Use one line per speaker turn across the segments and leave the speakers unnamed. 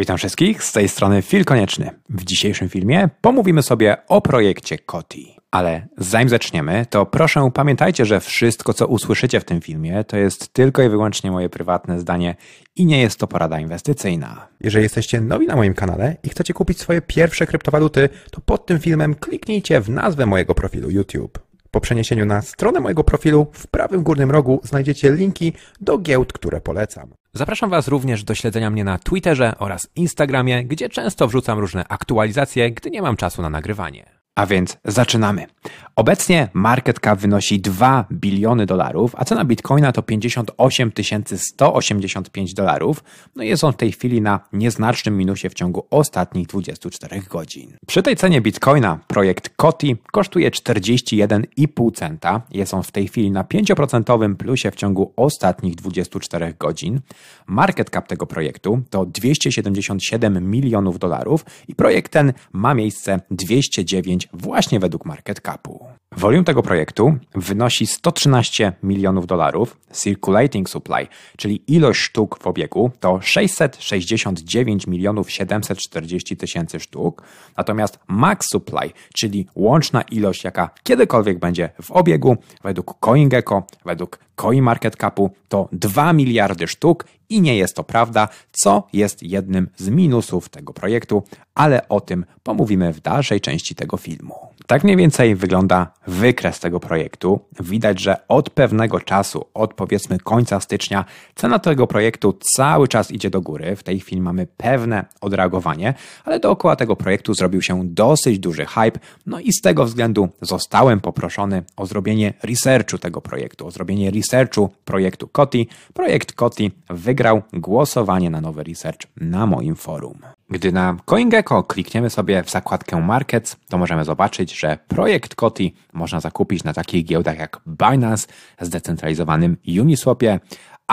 Witam wszystkich, z tej strony Phil Konieczny. W dzisiejszym filmie pomówimy sobie o projekcie Koti. Ale zanim zaczniemy, to proszę pamiętajcie, że wszystko co usłyszycie w tym filmie to jest tylko i wyłącznie moje prywatne zdanie i nie jest to porada inwestycyjna. Jeżeli jesteście nowi na moim kanale i chcecie kupić swoje pierwsze kryptowaluty, to pod tym filmem kliknijcie w nazwę mojego profilu YouTube. Po przeniesieniu na stronę mojego profilu w prawym górnym rogu znajdziecie linki do giełd, które polecam. Zapraszam Was również do śledzenia mnie na Twitterze oraz Instagramie, gdzie często wrzucam różne aktualizacje, gdy nie mam czasu na nagrywanie. A więc zaczynamy. Obecnie market cap wynosi 2 biliony dolarów, a cena bitcoina to 58 185 dolarów. No i jest on w tej chwili na nieznacznym minusie w ciągu ostatnich 24 godzin. Przy tej cenie bitcoina projekt Koti kosztuje 41,5 centa. Jest on w tej chwili na 5% plusie w ciągu ostatnich 24 godzin. Market cap tego projektu to 277 milionów dolarów i projekt ten ma miejsce 209 właśnie według market capu. Volume tego projektu wynosi 113 milionów dolarów. Circulating supply, czyli ilość sztuk w obiegu, to 669 milionów 740 tysięcy sztuk. Natomiast max supply, czyli łączna ilość, jaka kiedykolwiek będzie w obiegu, według CoinGecko, według CoinMarketCapu, to 2 miliardy sztuk i nie jest to prawda, co jest jednym z minusów tego projektu, ale o tym pomówimy w dalszej części tego filmu. Tak mniej więcej wygląda wykres tego projektu. Widać, że od pewnego czasu, od powiedzmy końca stycznia, cena tego projektu cały czas idzie do góry. W tej chwili mamy pewne odreagowanie, ale dookoła tego projektu zrobił się dosyć duży hype. No i z tego względu zostałem poproszony o zrobienie researchu tego projektu, o zrobienie researchu projektu Koti. Projekt Koti wygrał głosowanie na nowy research na moim forum. Gdy na CoinGecko klikniemy sobie w zakładkę Markets, to możemy zobaczyć, że projekt Koti można zakupić na takich giełdach jak Binance, zdecentralizowanym Uniswapie,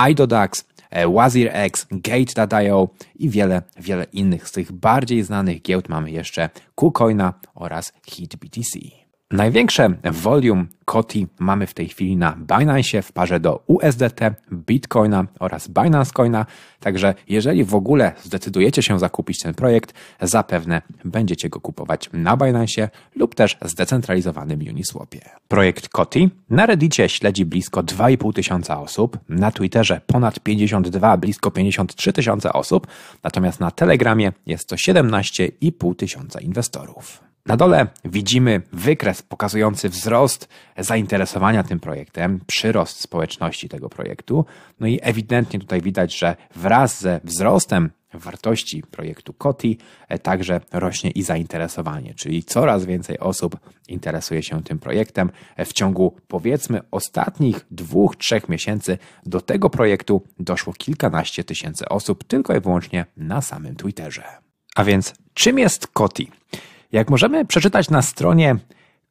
IDODAX, e, WazirX, Gate.io i wiele, wiele innych z tych bardziej znanych giełd mamy jeszcze KuCoina oraz HitBTC. Największe volume Koti mamy w tej chwili na Binance w parze do USDT, Bitcoina oraz Binance Coina, także jeżeli w ogóle zdecydujecie się zakupić ten projekt, zapewne będziecie go kupować na Binance lub też zdecentralizowanym Uniswapie. Projekt Koti na Reddicie śledzi blisko 2,5 tysiąca osób, na Twitterze ponad 52, blisko 53 tysiące osób, natomiast na Telegramie jest to 17,5 tysiąca inwestorów. Na dole widzimy wykres pokazujący wzrost zainteresowania tym projektem, przyrost społeczności tego projektu. No i ewidentnie tutaj widać, że wraz ze wzrostem wartości projektu Koti e, także rośnie i zainteresowanie, czyli coraz więcej osób interesuje się tym projektem. E, w ciągu powiedzmy ostatnich dwóch, trzech miesięcy do tego projektu doszło kilkanaście tysięcy osób tylko i wyłącznie na samym Twitterze. A więc czym jest Koti? Jak możemy przeczytać na stronie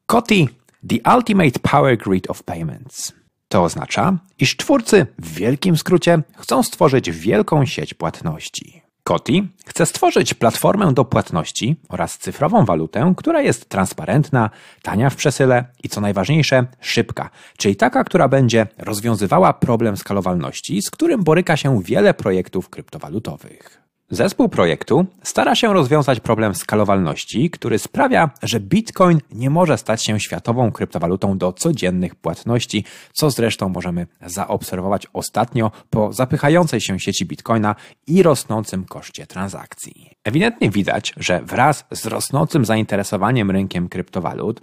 Koti The Ultimate Power Grid of Payments. To oznacza, iż twórcy w wielkim skrócie chcą stworzyć wielką sieć płatności. Koti chce stworzyć platformę do płatności oraz cyfrową walutę, która jest transparentna, tania w przesyle i co najważniejsze, szybka, czyli taka, która będzie rozwiązywała problem skalowalności, z którym boryka się wiele projektów kryptowalutowych. Zespół projektu stara się rozwiązać problem skalowalności, który sprawia, że Bitcoin nie może stać się światową kryptowalutą do codziennych płatności, co zresztą możemy zaobserwować ostatnio po zapychającej się sieci Bitcoina i rosnącym koszcie transakcji. Ewidentnie widać, że wraz z rosnącym zainteresowaniem rynkiem kryptowalut,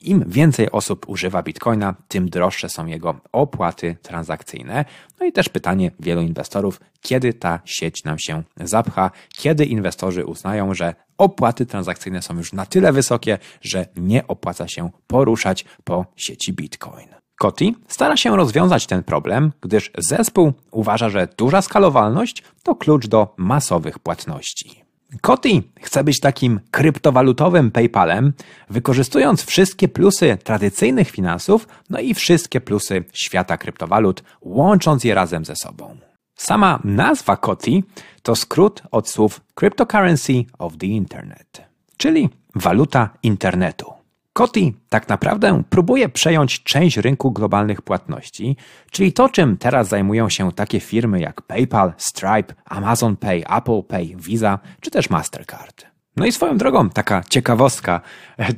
Im więcej osób używa bitcoina, tym droższe są jego opłaty transakcyjne. No i też pytanie wielu inwestorów, kiedy ta sieć nam się zapcha, kiedy inwestorzy uznają, że opłaty transakcyjne są już na tyle wysokie, że nie opłaca się poruszać po sieci bitcoin. Koti stara się rozwiązać ten problem, gdyż zespół uważa, że duża skalowalność to klucz do masowych płatności. Koti chce być takim kryptowalutowym PayPalem, wykorzystując wszystkie plusy tradycyjnych finansów, no i wszystkie plusy świata kryptowalut, łącząc je razem ze sobą. Sama nazwa Koti to skrót od słów Cryptocurrency of the Internet, czyli waluta internetu. Koti tak naprawdę próbuje przejąć część rynku globalnych płatności, czyli to, czym teraz zajmują się takie firmy jak PayPal, Stripe, Amazon Pay, Apple Pay, Visa czy też Mastercard. No i swoją drogą, taka ciekawostka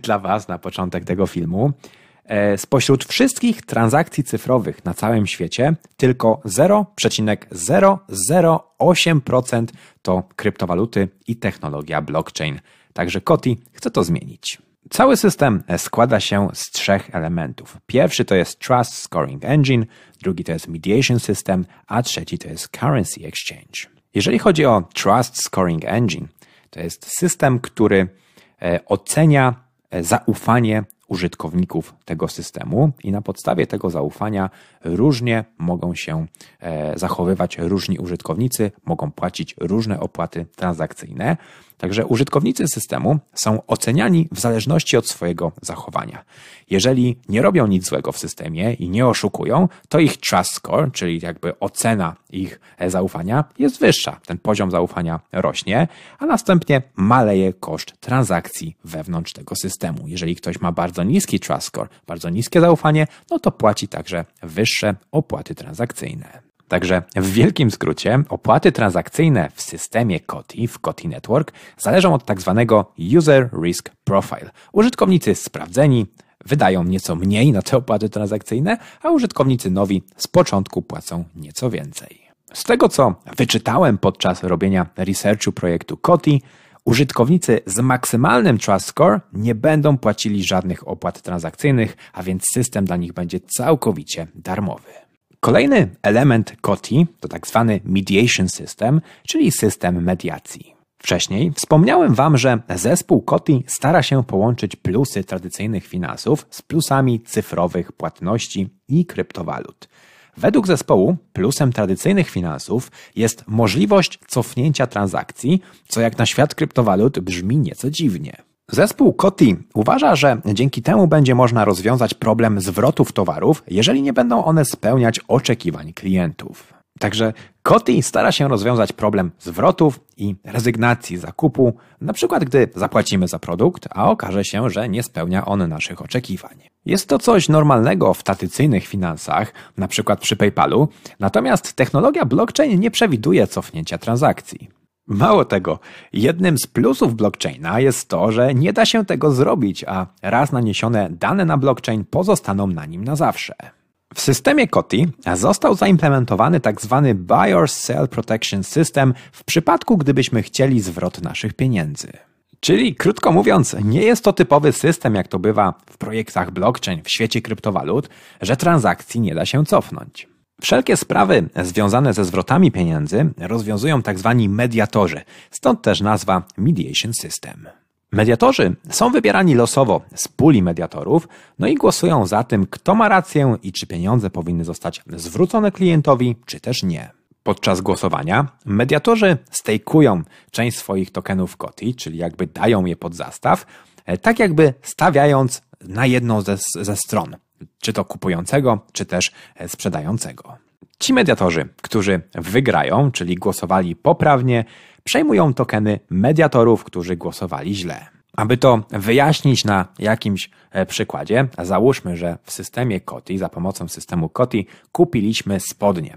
dla Was na początek tego filmu. E, spośród wszystkich transakcji cyfrowych na całym świecie tylko 0,008% to kryptowaluty i technologia blockchain. Także Koti chce to zmienić. Cały system składa się z trzech elementów. Pierwszy to jest Trust Scoring Engine, drugi to jest Mediation System, a trzeci to jest Currency Exchange. Jeżeli chodzi o Trust Scoring Engine, to jest system, który e, ocenia e, zaufanie użytkowników tego systemu i na podstawie tego zaufania różnie mogą się e, zachowywać różni użytkownicy, mogą płacić różne opłaty transakcyjne. Także użytkownicy systemu są oceniani w zależności od swojego zachowania. Jeżeli nie robią nic złego w systemie i nie oszukują, to ich trust score, czyli jakby ocena ich zaufania jest wyższa. Ten poziom zaufania rośnie, a następnie maleje koszt transakcji wewnątrz tego systemu. Jeżeli ktoś ma bardzo niski trust score, bardzo niskie zaufanie, no to płaci także wyższe opłaty transakcyjne. Także w wielkim skrócie opłaty transakcyjne w systemie COTI, w COTI Network, zależą od tak zwanego User Risk Profile. Użytkownicy sprawdzeni wydają nieco mniej na te opłaty transakcyjne, a użytkownicy nowi z początku płacą nieco więcej. Z tego co wyczytałem podczas robienia researchu projektu COTI, użytkownicy z maksymalnym Trust Score nie będą płacili żadnych opłat transakcyjnych, a więc system dla nich będzie całkowicie darmowy. Kolejny element COTI to tak zwany Mediation System, czyli system mediacji. Wcześniej wspomniałem Wam, że zespół COTI stara się połączyć plusy tradycyjnych finansów z plusami cyfrowych płatności i kryptowalut. Według zespołu plusem tradycyjnych finansów jest możliwość cofnięcia transakcji, co jak na świat kryptowalut brzmi nieco dziwnie. Zespół Coty uważa, że dzięki temu będzie można rozwiązać problem zwrotów towarów, jeżeli nie będą one spełniać oczekiwań klientów. Także Coty stara się rozwiązać problem zwrotów i rezygnacji zakupu, na przykład gdy zapłacimy za produkt, a okaże się, że nie spełnia on naszych oczekiwań. Jest to coś normalnego w tradycyjnych finansach, na przykład przy PayPalu, natomiast technologia blockchain nie przewiduje cofnięcia transakcji. Mało tego, jednym z plusów blockchaina jest to, że nie da się tego zrobić, a raz naniesione dane na blockchain pozostaną na nim na zawsze. W systemie COTI został zaimplementowany tzw. Tak Buy or Sell Protection System w przypadku, gdybyśmy chcieli zwrot naszych pieniędzy. Czyli krótko mówiąc, nie jest to typowy system, jak to bywa w projektach blockchain w świecie kryptowalut, że transakcji nie da się cofnąć. Wszelkie sprawy związane ze zwrotami pieniędzy rozwiązują tzw. Tak mediatorzy, stąd też nazwa Mediation System. Mediatorzy są wybierani losowo z puli mediatorów, no i głosują za tym, kto ma rację i czy pieniądze powinny zostać zwrócone klientowi, czy też nie. Podczas głosowania mediatorzy stejkują część swoich tokenów KOTI, czyli jakby dają je pod zastaw, e, tak jakby stawiając na jedną ze, ze stron czy to kupującego, czy też e, sprzedającego. Ci mediatorzy, którzy wygrają, czyli głosowali poprawnie, przejmują tokeny mediatorów, którzy głosowali źle. Aby to wyjaśnić na jakimś e, przykładzie, załóżmy, że w systemie COTI, za pomocą systemu COTI, kupiliśmy spodnie.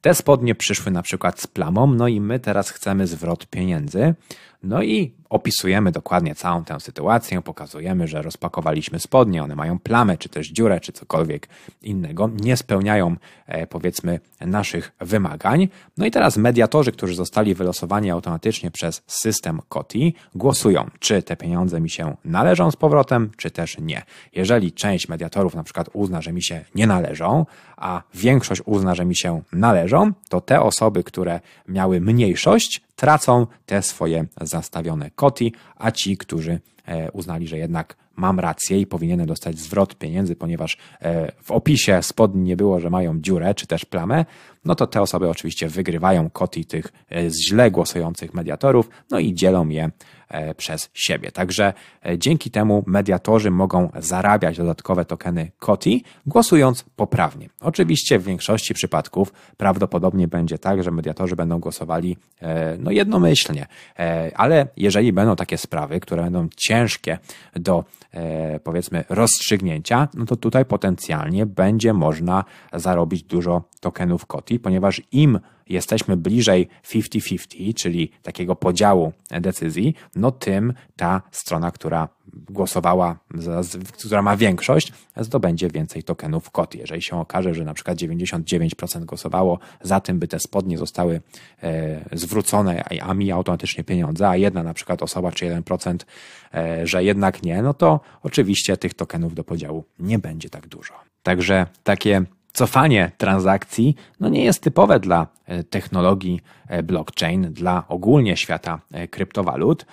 Te spodnie przyszły na przykład z plamą, no i my teraz chcemy zwrot pieniędzy. No i opisujemy dokładnie całą tę sytuację, pokazujemy, że rozpakowaliśmy spodnie, one mają plamę, czy też dziurę, czy cokolwiek innego, nie spełniają e, powiedzmy naszych wymagań. No i teraz mediatorzy, którzy zostali wylosowani automatycznie przez system COTI, głosują, czy te pieniądze mi się należą z powrotem, czy też nie. Jeżeli część mediatorów na przykład uzna, że mi się nie należą, a większość uzna, że mi się należą, to te osoby, które miały mniejszość, tracą te swoje zastawione koty, a ci, którzy e, uznali, że jednak mam rację i powinienem dostać zwrot pieniędzy, ponieważ e, w opisie spodni nie było, że mają dziurę czy też plamę, no to te osoby oczywiście wygrywają koty tych e, źle głosujących mediatorów, no i dzielą je przez siebie. Także e, dzięki temu mediatorzy mogą zarabiać dodatkowe tokeny COTI, głosując poprawnie. Oczywiście w większości przypadków prawdopodobnie będzie tak, że mediatorzy będą głosowali e, no jednomyślnie, ale jeżeli będą takie sprawy, które będą ciężkie do powiedzmy rozstrzygnięcia, no to tutaj potencjalnie będzie można zarobić dużo tokenów COTI, ponieważ im jesteśmy bliżej 50-50, czyli takiego podziału decyzji, no tym ta strona, która głosowała, która ma większość, zdobędzie więcej tokenów KOT. Jeżeli się okaże, że na przykład 99% głosowało za tym, by te spodnie zostały e, zwrócone, a mi automatycznie pieniądze, a jedna na przykład osoba czy 1%, e, że jednak nie, no to oczywiście tych tokenów do podziału nie będzie tak dużo. Także takie cofanie transakcji no nie jest typowe dla e, technologii e, blockchain, dla ogólnie świata e, kryptowalut.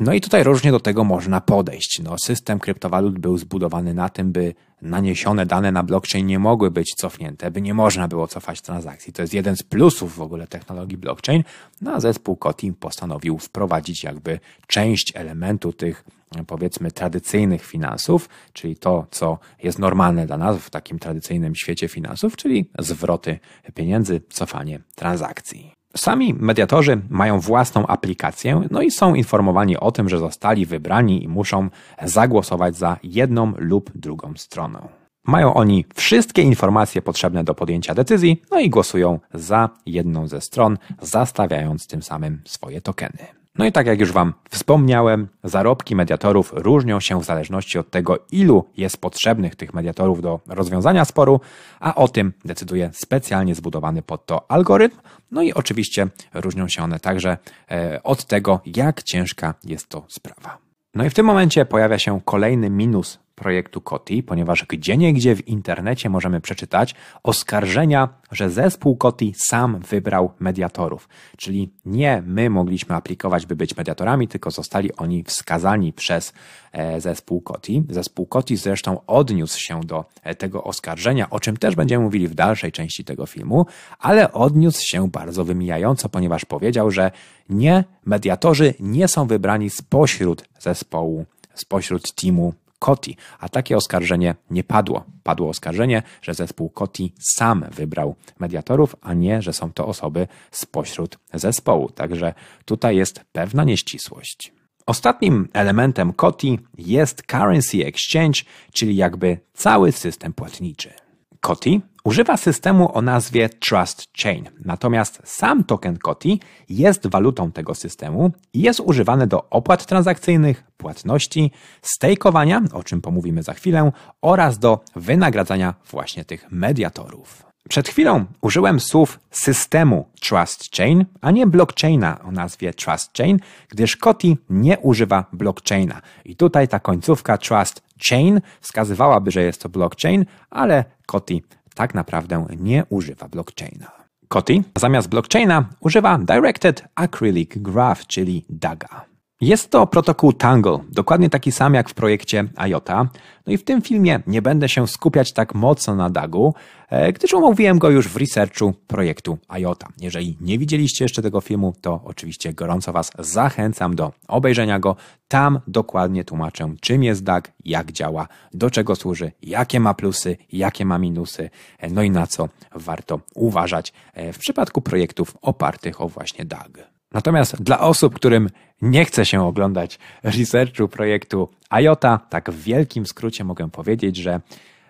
No i tutaj różnie do tego można podejść. No, system kryptowalut był zbudowany na tym, by naniesione dane na blockchain nie mogły być cofnięte, by nie można było cofać transakcji. To jest jeden z plusów w ogóle technologii blockchain. No a zespół Kotin postanowił wprowadzić jakby część elementu tych powiedzmy tradycyjnych finansów, czyli to, co jest normalne dla nas w takim tradycyjnym świecie finansów, czyli zwroty pieniędzy, cofanie transakcji. Sami mediatorzy mają własną aplikację, no i są informowani o tym, że zostali wybrani i muszą zagłosować za jedną lub drugą stroną. Mają oni wszystkie informacje potrzebne do podjęcia decyzji, no i głosują za jedną ze stron, zastawiając tym samym swoje tokeny. No i tak jak już Wam wspomniałem, zarobki mediatorów różnią się w zależności od tego, ilu jest potrzebnych tych mediatorów do rozwiązania sporu, a o tym decyduje specjalnie zbudowany pod to algorytm. No i oczywiście różnią się one także e, od tego, jak ciężka jest to sprawa. No i w tym momencie pojawia się kolejny minus projektu Koti, ponieważ gdzieniegdzie w internecie możemy przeczytać oskarżenia, że zespół Koti sam wybrał mediatorów. Czyli nie my mogliśmy aplikować, by być mediatorami, tylko zostali oni wskazani przez e, zespół Koti. Zespół Koti zresztą odniósł się do e, tego oskarżenia, o czym też będziemy mówili w dalszej części tego filmu, ale odniósł się bardzo wymijająco, ponieważ powiedział, że nie, mediatorzy nie są wybrani spośród zespołu, spośród teamu Koti, a takie oskarżenie nie padło. Padło oskarżenie, że zespół Koti sam wybrał mediatorów, a nie, że są to osoby spośród zespołu. Także tutaj jest pewna nieścisłość. Ostatnim elementem Koti jest currency exchange, czyli jakby cały system płatniczy. Koti używa systemu o nazwie Trust Chain. Natomiast sam token Koti jest walutą tego systemu i jest używany do opłat transakcyjnych, płatności, stejkowania, o czym pomówimy za chwilę, oraz do wynagradzania właśnie tych mediatorów. Przed chwilą użyłem słów systemu Trust Chain, a nie blockchaina o nazwie Trust Chain, gdyż Koti nie używa blockchaina. I tutaj ta końcówka Trust Chain wskazywałaby, że jest to blockchain, ale Koti tak naprawdę nie używa blockchaina. Koti zamiast blockchaina używa Directed Acrylic Graph, czyli DAGA. Jest to protokół Tangle, dokładnie taki sam jak w projekcie IOTA. No i w tym filmie nie będę się skupiać tak mocno na DAGu, e, gdyż omówiłem go już w researchu projektu IOTA. Jeżeli nie widzieliście jeszcze tego filmu, to oczywiście gorąco Was zachęcam do obejrzenia go. Tam dokładnie tłumaczę, czym jest DAG, jak działa, do czego służy, jakie ma plusy, jakie ma minusy, e, no i na co warto uważać e, w przypadku projektów opartych o właśnie DAG. Natomiast dla osób, którym nie chce się oglądać researchu projektu IOTA, tak w wielkim skrócie mogę powiedzieć, że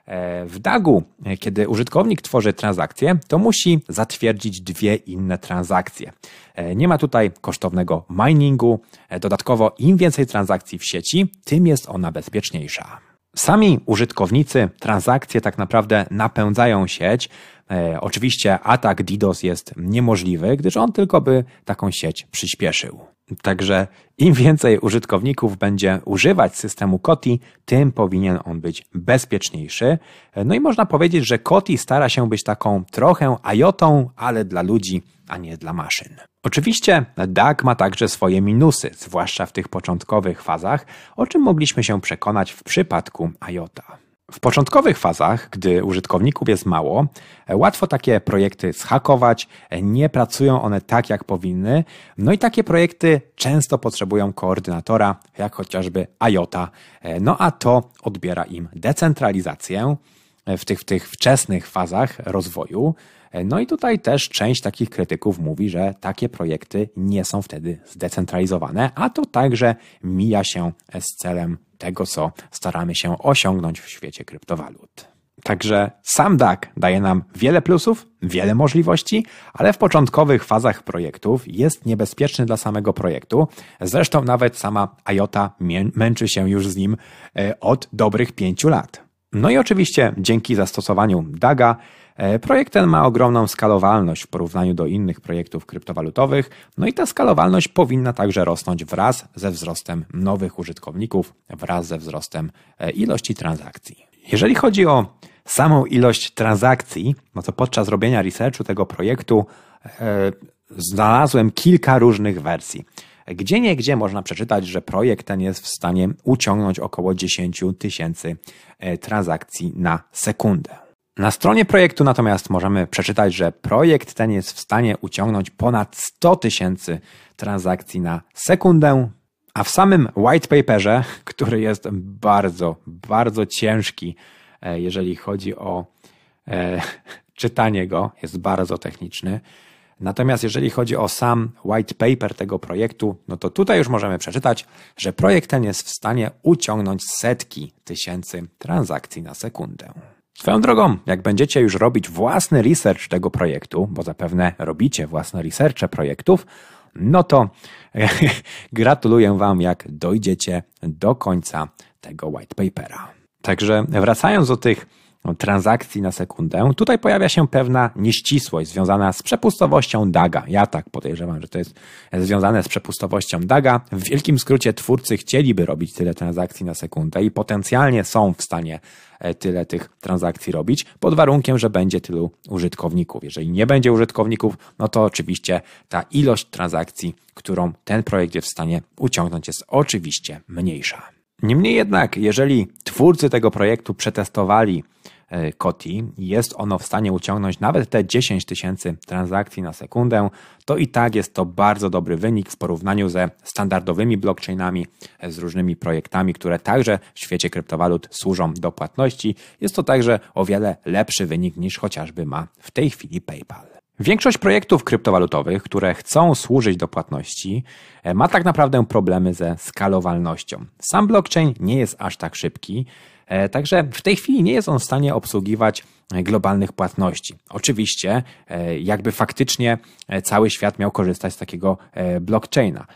e, w DAGu, kiedy użytkownik tworzy transakcję, to musi zatwierdzić dwie inne transakcje. E, nie ma tutaj kosztownego miningu. E, dodatkowo, im więcej transakcji w sieci, tym jest ona bezpieczniejsza. Sami użytkownicy transakcje tak naprawdę napędzają sieć. E, oczywiście atak DDoS jest niemożliwy, gdyż on tylko by taką sieć przyspieszył. Także im więcej użytkowników będzie używać systemu Koti, tym powinien on być bezpieczniejszy. No i można powiedzieć, że Koti stara się być taką trochę IOTą, ale dla ludzi, a nie dla maszyn. Oczywiście DAG ma także swoje minusy, zwłaszcza w tych początkowych fazach, o czym mogliśmy się przekonać w przypadku IOTA. W początkowych fazach, gdy użytkowników jest mało, łatwo takie projekty zhakować, nie pracują one tak jak powinny, no i takie projekty często potrzebują koordynatora, jak chociażby IOTA, no a to odbiera im decentralizację w tych, w tych wczesnych fazach rozwoju. No i tutaj też część takich krytyków mówi, że takie projekty nie są wtedy zdecentralizowane, a to także mija się z celem tego, co staramy się osiągnąć w świecie kryptowalut. Także sam DAC daje nam wiele plusów, wiele możliwości, ale w początkowych fazach projektów jest niebezpieczny dla samego projektu. Zresztą nawet sama IOTA męczy się już z nim e, od dobrych pięciu lat. No i oczywiście dzięki zastosowaniu DAGA e, projekt ten ma ogromną skalowalność w porównaniu do innych projektów kryptowalutowych, no i ta skalowalność powinna także rosnąć wraz ze wzrostem nowych użytkowników, wraz ze wzrostem e, ilości transakcji. Jeżeli chodzi o samą ilość transakcji, no to podczas robienia researchu tego projektu e, znalazłem kilka różnych wersji. Gdzie nie gdzie można przeczytać, że projekt ten jest w stanie uciągnąć około 10 tysięcy e, transakcji na sekundę. Na stronie projektu natomiast możemy przeczytać, że projekt ten jest w stanie uciągnąć ponad 100 tysięcy transakcji na sekundę, a w samym white paperze, który jest bardzo, bardzo ciężki, e, jeżeli chodzi o e, czytanie go, jest bardzo techniczny, Natomiast jeżeli chodzi o sam white paper tego projektu, no to tutaj już możemy przeczytać, że projekt ten jest w stanie uciągnąć setki tysięcy transakcji na sekundę. Swoją drogą, jak będziecie już robić własny research tego projektu, bo zapewne robicie własne researche projektów, no to gratuluję Wam, jak dojdziecie do końca tego white papera. Także wracając do tych transakcji na sekundę. Tutaj pojawia się pewna nieścisłość związana z przepustowością DAGA. Ja tak podejrzewam, że to jest związane z przepustowością DAGA. W wielkim skrócie twórcy chcieliby robić tyle transakcji na sekundę i potencjalnie są w stanie e, tyle tych transakcji robić, pod warunkiem, że będzie tylu użytkowników. Jeżeli nie będzie użytkowników, no to oczywiście ta ilość transakcji, którą ten projekt jest w stanie uciągnąć, jest oczywiście mniejsza. Niemniej jednak, jeżeli twórcy tego projektu przetestowali Koti, jest ono w stanie uciągnąć nawet te 10 tysięcy transakcji na sekundę, to i tak jest to bardzo dobry wynik w porównaniu ze standardowymi blockchainami, e, z różnymi projektami, które także w świecie kryptowalut służą do płatności. Jest to także o wiele lepszy wynik niż chociażby ma w tej chwili PayPal. Większość projektów kryptowalutowych, które chcą służyć do płatności, e, ma tak naprawdę problemy ze skalowalnością. Sam blockchain nie jest aż tak szybki, E, także w tej chwili nie jest on w stanie obsługiwać globalnych płatności. Oczywiście, e, jakby faktycznie e, cały świat miał korzystać z takiego blockchaina.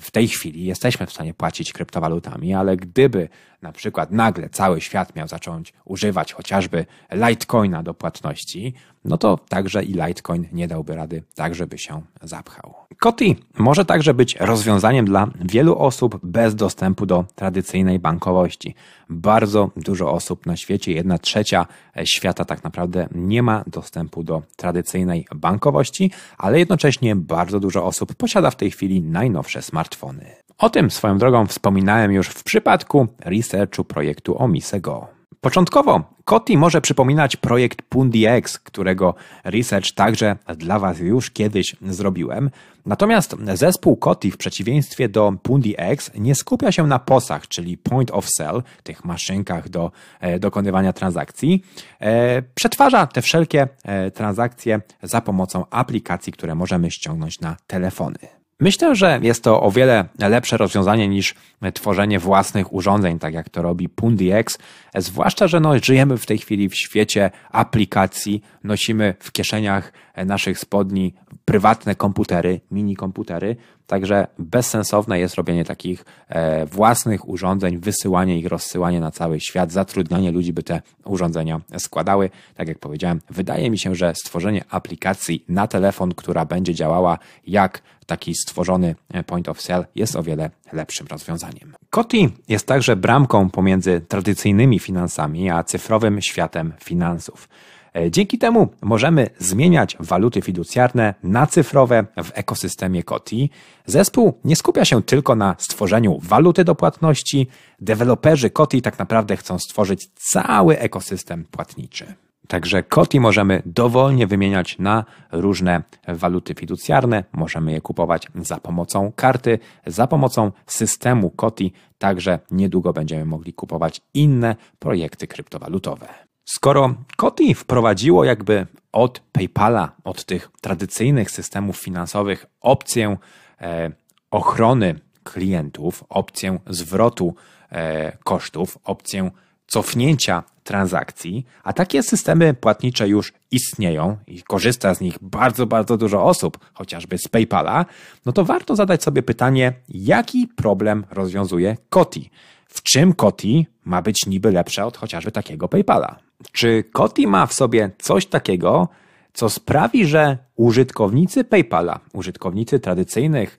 W tej chwili jesteśmy w stanie płacić kryptowalutami, ale gdyby na przykład nagle cały świat miał zacząć używać chociażby Litecoina do płatności, no to także i Litecoin nie dałby rady tak, żeby się zapchał. Koti może także być rozwiązaniem dla wielu osób bez dostępu do tradycyjnej bankowości. Bardzo dużo osób na świecie, jedna trzecia świata tak naprawdę nie ma dostępu do tradycyjnej bankowości, ale jednocześnie bardzo dużo osób posiada w tej chwili najnowsze smartfony. O tym swoją drogą wspominałem już w przypadku researchu projektu Omise.go. Początkowo Koti może przypominać projekt PundiX, którego research także dla Was już kiedyś zrobiłem. Natomiast zespół Koti w przeciwieństwie do PundiX nie skupia się na posach, czyli point of sale, tych maszynkach do e, dokonywania transakcji. E, przetwarza te wszelkie e, transakcje za pomocą aplikacji, które możemy ściągnąć na telefony. Myślę, że jest to o wiele lepsze rozwiązanie niż tworzenie własnych urządzeń, tak jak to robi PundiX, zwłaszcza, że no, żyjemy w tej chwili w świecie aplikacji, nosimy w kieszeniach naszych spodni prywatne komputery, mini komputery, także bezsensowne jest robienie takich e, własnych urządzeń, wysyłanie ich, rozsyłanie na cały świat, zatrudnianie ludzi, by te urządzenia składały. Tak jak powiedziałem, wydaje mi się, że stworzenie aplikacji na telefon, która będzie działała jak taki stworzony point of sale jest o wiele lepszym rozwiązaniem. Koti jest także bramką pomiędzy tradycyjnymi finansami a cyfrowym światem finansów. E, dzięki temu możemy zmieniać waluty fiducjarne na cyfrowe w ekosystemie Koti. Zespół nie skupia się tylko na stworzeniu waluty do płatności. Deweloperzy Koti tak naprawdę chcą stworzyć cały ekosystem płatniczy. Także Koti możemy dowolnie wymieniać na różne waluty fiducjarne. Możemy je kupować za pomocą karty, za pomocą systemu Koti. Także niedługo będziemy mogli kupować inne projekty kryptowalutowe. Skoro Koti wprowadziło jakby od PayPala, od tych tradycyjnych systemów finansowych opcję e, ochrony klientów, opcję zwrotu e, kosztów, opcję cofnięcia transakcji, a takie systemy płatnicze już istnieją i korzysta z nich bardzo, bardzo dużo osób, chociażby z PayPala, no to warto zadać sobie pytanie, jaki problem rozwiązuje Koti? W czym Koti ma być niby lepsze od chociażby takiego PayPala? Czy Koti ma w sobie coś takiego, co sprawi, że użytkownicy PayPala, użytkownicy tradycyjnych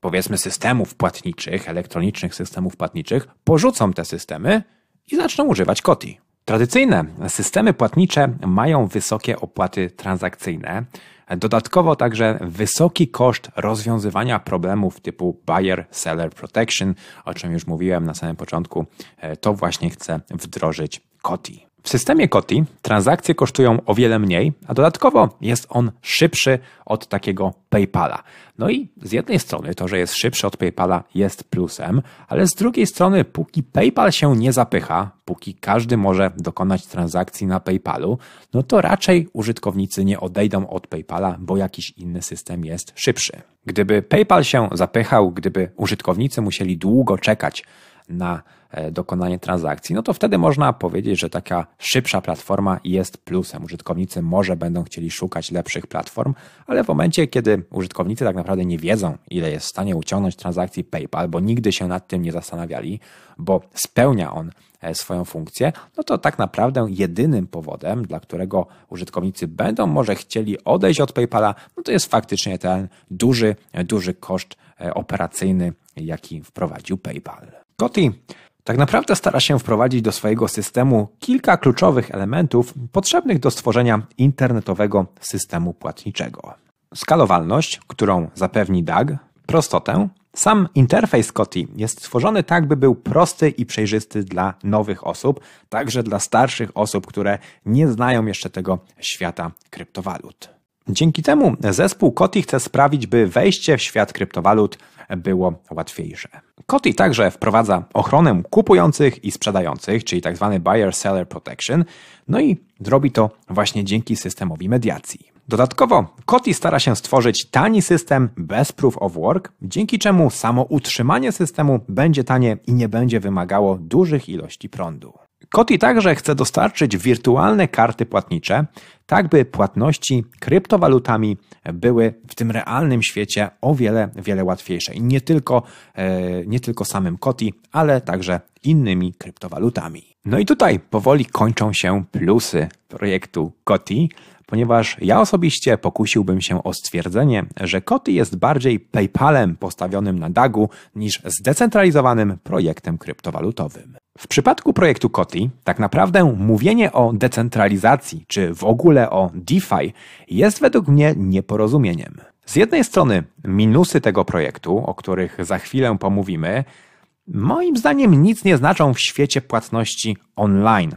powiedzmy systemów płatniczych, elektronicznych systemów płatniczych, porzucą te systemy i zaczną używać Koti. Tradycyjne systemy płatnicze mają wysokie opłaty transakcyjne, dodatkowo także wysoki koszt rozwiązywania problemów typu buyer-seller protection, o czym już mówiłem na samym początku, e, to właśnie chce wdrożyć Koti. W systemie Koti transakcje kosztują o wiele mniej, a dodatkowo jest on szybszy od takiego PayPala. No i z jednej strony to, że jest szybszy od PayPala jest plusem, ale z drugiej strony póki PayPal się nie zapycha, póki każdy może dokonać transakcji na PayPalu, no to raczej użytkownicy nie odejdą od PayPala, bo jakiś inny system jest szybszy. Gdyby PayPal się zapychał, gdyby użytkownicy musieli długo czekać na dokonanie transakcji, no to wtedy można powiedzieć, że taka szybsza platforma jest plusem. Użytkownicy może będą chcieli szukać lepszych platform, ale w momencie, kiedy użytkownicy tak naprawdę nie wiedzą, ile jest w stanie uciągnąć transakcji PayPal, bo nigdy się nad tym nie zastanawiali, bo spełnia on e, swoją funkcję, no to tak naprawdę jedynym powodem, dla którego użytkownicy będą może chcieli odejść od PayPala, no to jest faktycznie ten duży, duży koszt e, operacyjny, jaki wprowadził PayPal. Koty tak naprawdę stara się wprowadzić do swojego systemu kilka kluczowych elementów potrzebnych do stworzenia internetowego systemu płatniczego. Skalowalność, którą zapewni DAG, prostotę. Sam interfejs Koty jest stworzony tak, by był prosty i przejrzysty dla nowych osób, także dla starszych osób, które nie znają jeszcze tego świata kryptowalut. Dzięki temu zespół Koty chce sprawić, by wejście w świat kryptowalut było łatwiejsze. Koty także wprowadza ochronę kupujących i sprzedających, czyli tzw. Tak buyer-seller protection, no i zrobi to właśnie dzięki systemowi mediacji. Dodatkowo Koty stara się stworzyć tani system bez proof of work, dzięki czemu samo utrzymanie systemu będzie tanie i nie będzie wymagało dużych ilości prądu. Koti także chce dostarczyć wirtualne karty płatnicze, tak by płatności kryptowalutami były w tym realnym świecie o wiele, wiele łatwiejsze. I nie tylko, e, nie tylko samym Koti, ale także innymi kryptowalutami. No i tutaj powoli kończą się plusy projektu Koti, ponieważ ja osobiście pokusiłbym się o stwierdzenie, że Koty jest bardziej PayPalem postawionym na dagu niż zdecentralizowanym projektem kryptowalutowym. W przypadku projektu Koty, tak naprawdę mówienie o decentralizacji czy w ogóle o DeFi jest według mnie nieporozumieniem. Z jednej strony minusy tego projektu, o których za chwilę pomówimy, moim zdaniem nic nie znaczą w świecie płatności online.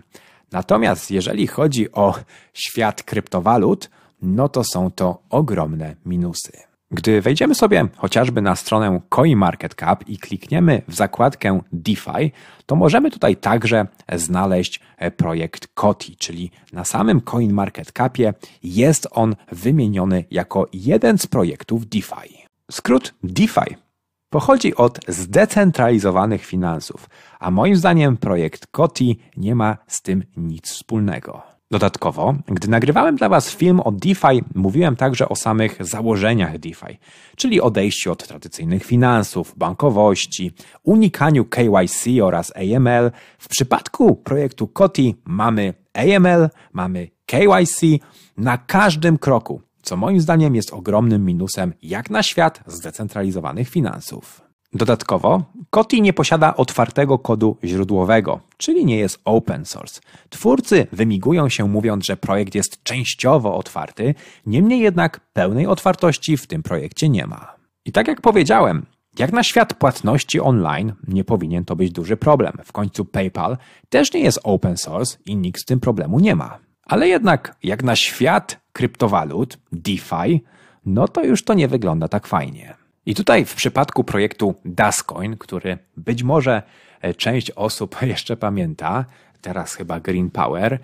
Natomiast jeżeli chodzi o świat kryptowalut, no to są to ogromne minusy. Gdy wejdziemy sobie chociażby na stronę CoinMarketCap i klikniemy w zakładkę DeFi, to możemy tutaj także znaleźć projekt Koti, czyli na samym CoinMarketCapie jest on wymieniony jako jeden z projektów DeFi. Skrót DeFi pochodzi od zdecentralizowanych finansów, a moim zdaniem projekt Koti nie ma z tym nic wspólnego. Dodatkowo, gdy nagrywałem dla Was film o DeFi, mówiłem także o samych założeniach DeFi, czyli odejściu od tradycyjnych finansów, bankowości, unikaniu KYC oraz AML. W przypadku projektu Koti mamy AML, mamy KYC na każdym kroku co moim zdaniem jest ogromnym minusem jak na świat zdecentralizowanych finansów. Dodatkowo, Kotlin nie posiada otwartego kodu źródłowego, czyli nie jest open source. Twórcy wymigują się mówiąc, że projekt jest częściowo otwarty, niemniej jednak pełnej otwartości w tym projekcie nie ma. I tak jak powiedziałem, jak na świat płatności online nie powinien to być duży problem. W końcu PayPal też nie jest open source i nikt z tym problemu nie ma. Ale jednak jak na świat kryptowalut, DeFi, no to już to nie wygląda tak fajnie. I tutaj w przypadku projektu Dascoin, który być może e, część osób jeszcze pamięta, teraz chyba Green Power,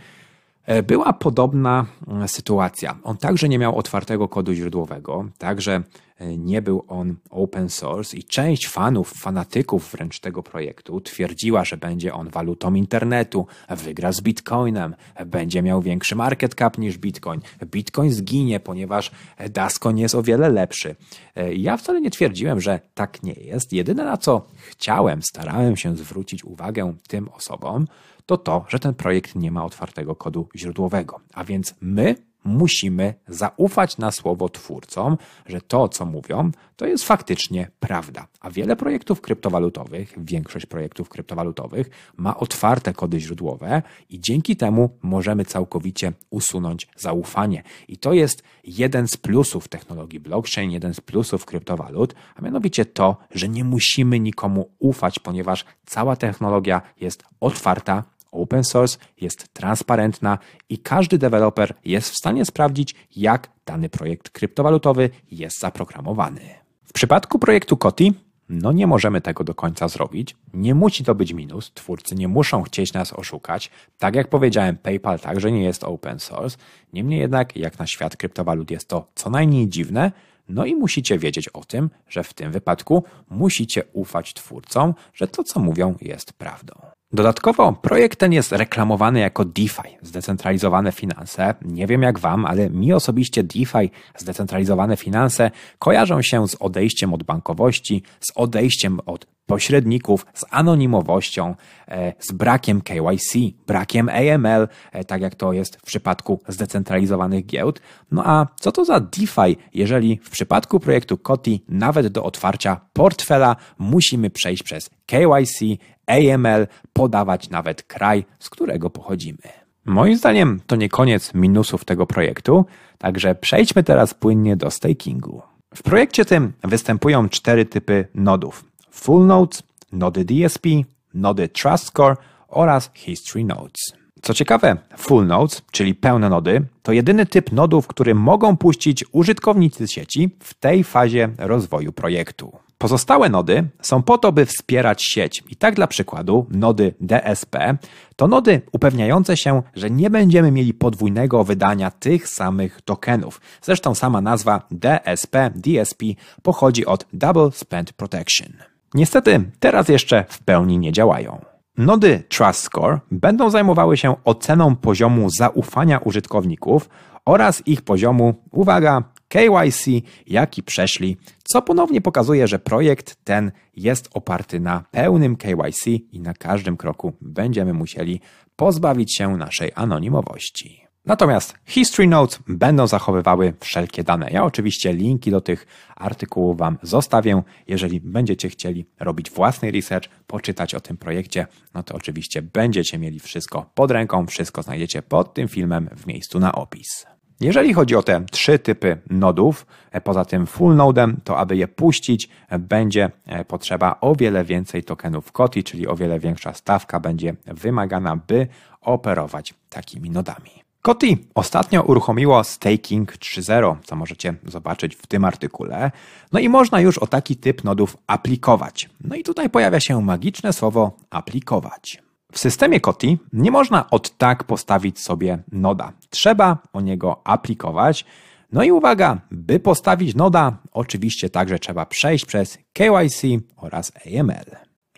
e, była podobna mm, sytuacja. On także nie miał otwartego kodu źródłowego, także nie był on open source i część fanów, fanatyków wręcz tego projektu twierdziła, że będzie on walutą internetu, wygra z Bitcoinem, będzie miał większy market cap niż Bitcoin. Bitcoin zginie, ponieważ Dascoin jest o wiele lepszy. E, ja wcale nie twierdziłem, że tak nie jest. Jedyne na co chciałem, starałem się zwrócić uwagę tym osobom, to to, że ten projekt nie ma otwartego kodu źródłowego. A więc my musimy zaufać na słowo twórcom, że to, co mówią, to jest faktycznie prawda. A wiele projektów kryptowalutowych, większość projektów kryptowalutowych ma otwarte kody źródłowe i dzięki temu możemy całkowicie usunąć zaufanie. I to jest jeden z plusów technologii blockchain, jeden z plusów kryptowalut, a mianowicie to, że nie musimy nikomu ufać, ponieważ cała technologia jest otwarta, open source, jest transparentna i każdy deweloper jest w stanie sprawdzić, jak dany projekt kryptowalutowy jest zaprogramowany. W przypadku projektu Koti no nie możemy tego do końca zrobić. Nie musi to być minus. Twórcy nie muszą chcieć nas oszukać. Tak jak powiedziałem, PayPal także nie jest open source. Niemniej jednak, jak na świat kryptowalut jest to co najmniej dziwne, no i musicie wiedzieć o tym, że w tym wypadku musicie ufać twórcom, że to co mówią jest prawdą. Dodatkowo projekt ten jest reklamowany jako DeFi, zdecentralizowane finanse. Nie wiem jak Wam, ale mi osobiście DeFi, zdecentralizowane finanse, kojarzą się z odejściem od bankowości, z odejściem od pośredników, z anonimowością, e, z brakiem KYC, brakiem AML, e, tak jak to jest w przypadku zdecentralizowanych giełd. No a co to za DeFi, jeżeli w przypadku projektu Koti nawet do otwarcia portfela musimy przejść przez KYC, AML, podawać nawet kraj, z którego pochodzimy. Moim zdaniem to nie koniec minusów tego projektu, także przejdźmy teraz płynnie do stakingu. W projekcie tym występują cztery typy nodów: Full Nodes, nody DSP, nody Trust Score oraz History Nodes. Co ciekawe, Full Nodes, czyli pełne nody, to jedyny typ nodów, który mogą puścić użytkownicy sieci w tej fazie rozwoju projektu. Pozostałe nody są po to, by wspierać sieć. I tak dla przykładu, nody DSP to nody upewniające się, że nie będziemy mieli podwójnego wydania tych samych tokenów. Zresztą sama nazwa DSP, DSP pochodzi od Double Spend Protection. Niestety, teraz jeszcze w pełni nie działają. Nody Trust Score będą zajmowały się oceną poziomu zaufania użytkowników oraz ich poziomu, uwaga, KYC, jaki przeszli, co ponownie pokazuje, że projekt ten jest oparty na pełnym KYC i na każdym kroku będziemy musieli pozbawić się naszej anonimowości. Natomiast History Notes będą zachowywały wszelkie dane. Ja oczywiście linki do tych artykułów Wam zostawię. Jeżeli będziecie chcieli robić własny research, poczytać o tym projekcie, no to oczywiście będziecie mieli wszystko pod ręką, wszystko znajdziecie pod tym filmem w miejscu na opis. Jeżeli chodzi o te trzy typy nodów, e, poza tym full nodem, to aby je puścić, e, będzie e, potrzeba o wiele więcej tokenów KOTI, czyli o wiele większa stawka będzie wymagana, by operować takimi nodami. Koti ostatnio uruchomiło Staking 3.0, co możecie zobaczyć w tym artykule. No i można już o taki typ nodów aplikować. No i tutaj pojawia się magiczne słowo aplikować. W systemie Koti nie można od tak postawić sobie noda. Trzeba o niego aplikować. No i uwaga, by postawić noda, oczywiście także trzeba przejść przez KYC oraz AML.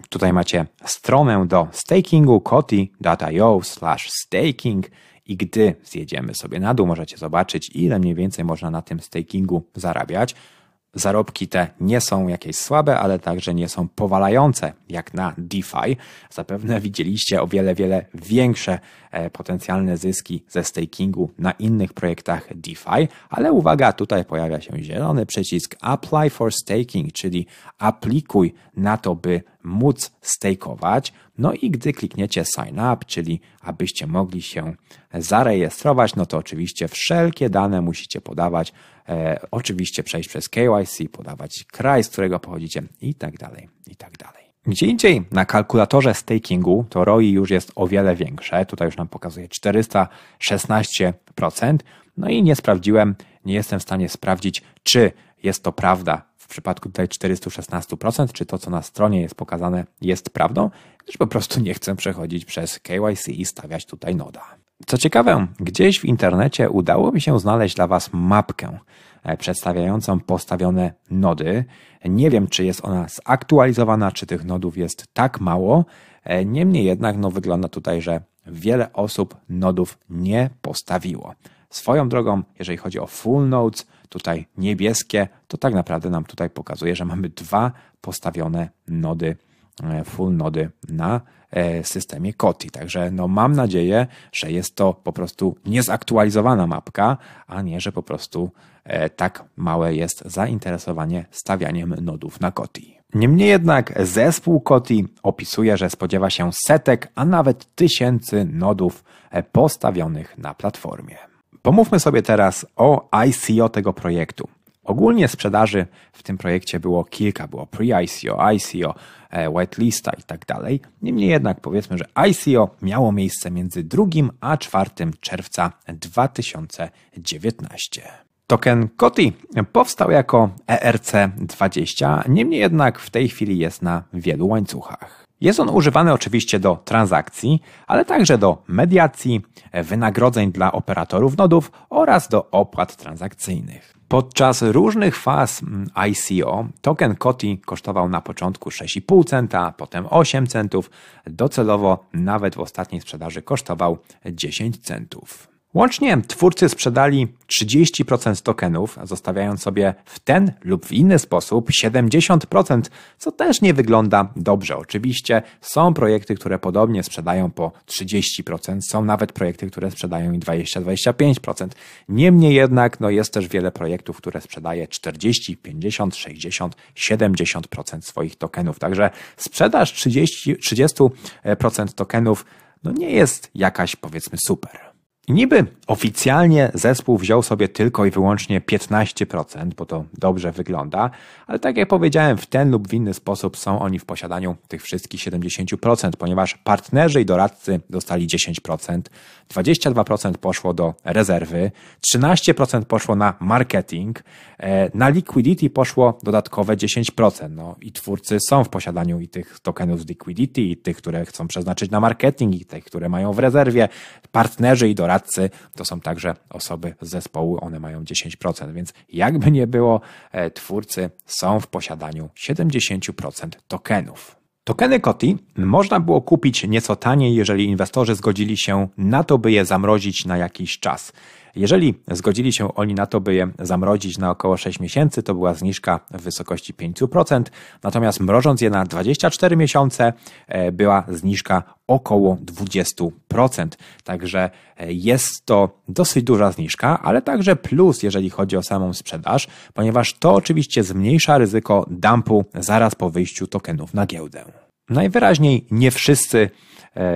Tutaj macie stronę do stakingu koti.io staking i gdy zjedziemy sobie na dół, możecie zobaczyć, ile mniej więcej można na tym stakingu zarabiać. Zarobki te nie są jakieś słabe, ale także nie są powalające, jak na DeFi. Zapewne widzieliście o wiele, wiele większe e, potencjalne zyski ze stakingu na innych projektach DeFi, ale uwaga, tutaj pojawia się zielony przycisk Apply for Staking, czyli aplikuj na to, by móc stakeować. No i gdy klikniecie sign up, czyli abyście mogli się zarejestrować, no to oczywiście wszelkie dane musicie podawać, e, oczywiście przejść przez KYC, podawać kraj, z którego pochodzicie i tak dalej, i tak dalej. Gdzie indziej na kalkulatorze stakingu to ROI już jest o wiele większe. Tutaj już nam pokazuje 416%. No i nie sprawdziłem, nie jestem w stanie sprawdzić, czy jest to prawda w przypadku tutaj 416%, czy to, co na stronie jest pokazane, jest prawdą, gdyż po prostu nie chcę przechodzić przez KYC i stawiać tutaj noda. Co ciekawe, gdzieś w internecie udało mi się znaleźć dla Was mapkę e, przedstawiającą postawione nody. Nie wiem, czy jest ona zaktualizowana, czy tych nodów jest tak mało. E, niemniej jednak no, wygląda tutaj, że wiele osób nodów nie postawiło. Swoją drogą, jeżeli chodzi o full nodes, tutaj niebieskie, to tak naprawdę nam tutaj pokazuje, że mamy dwa postawione nody, full nody na e, systemie Koti. Także no mam nadzieję, że jest to po prostu niezaktualizowana mapka, a nie, że po prostu e, tak małe jest zainteresowanie stawianiem nodów na Koti. Niemniej jednak zespół Koti opisuje, że spodziewa się setek, a nawet tysięcy nodów postawionych na platformie. Pomówmy sobie teraz o ICO tego projektu. Ogólnie sprzedaży w tym projekcie było kilka, było pre-ICO, ICO, e, whitelista i tak dalej. Niemniej jednak powiedzmy, że ICO miało miejsce między 2 a 4 czerwca 2019. Token COTI powstał jako ERC20, niemniej jednak w tej chwili jest na wielu łańcuchach. Jest on używany oczywiście do transakcji, ale także do mediacji, wynagrodzeń dla operatorów nodów oraz do opłat transakcyjnych. Podczas różnych faz mm, ICO token COTI kosztował na początku 6,5 centa, potem 8 centów, docelowo nawet w ostatniej sprzedaży kosztował 10 centów. Łącznie twórcy sprzedali 30% tokenów, zostawiając sobie w ten lub w inny sposób 70%, co też nie wygląda dobrze. Oczywiście są projekty, które podobnie sprzedają po 30%, są nawet projekty, które sprzedają i 20-25%. Niemniej jednak no jest też wiele projektów, które sprzedaje 40, 50, 60, 70% swoich tokenów. Także sprzedaż 30, 30% tokenów no nie jest jakaś powiedzmy super. Niby oficjalnie zespół wziął sobie tylko i wyłącznie 15%, bo to dobrze wygląda, ale tak jak powiedziałem, w ten lub w inny sposób są oni w posiadaniu tych wszystkich 70%, ponieważ partnerzy i doradcy dostali 10%, 22% poszło do rezerwy, 13% poszło na marketing, e, na liquidity poszło dodatkowe 10%. No i twórcy są w posiadaniu i tych tokenów z liquidity, i tych, które chcą przeznaczyć na marketing, i tych, które mają w rezerwie. Partnerzy i doradcy to są także osoby z zespołu, one mają 10%, więc jakby nie było, e, twórcy są w posiadaniu 70% tokenów. Tokeny Koti można było kupić nieco taniej, jeżeli inwestorzy zgodzili się na to, by je zamrozić na jakiś czas. Jeżeli zgodzili się oni na to, by je zamrozić na około 6 miesięcy, to była zniżka w wysokości 5%, natomiast mrożąc je na 24 miesiące, e, była zniżka około 20%. Także e, jest to dosyć duża zniżka, ale także plus, jeżeli chodzi o samą sprzedaż, ponieważ to oczywiście zmniejsza ryzyko dumpu zaraz po wyjściu tokenów na giełdę. Najwyraźniej nie wszyscy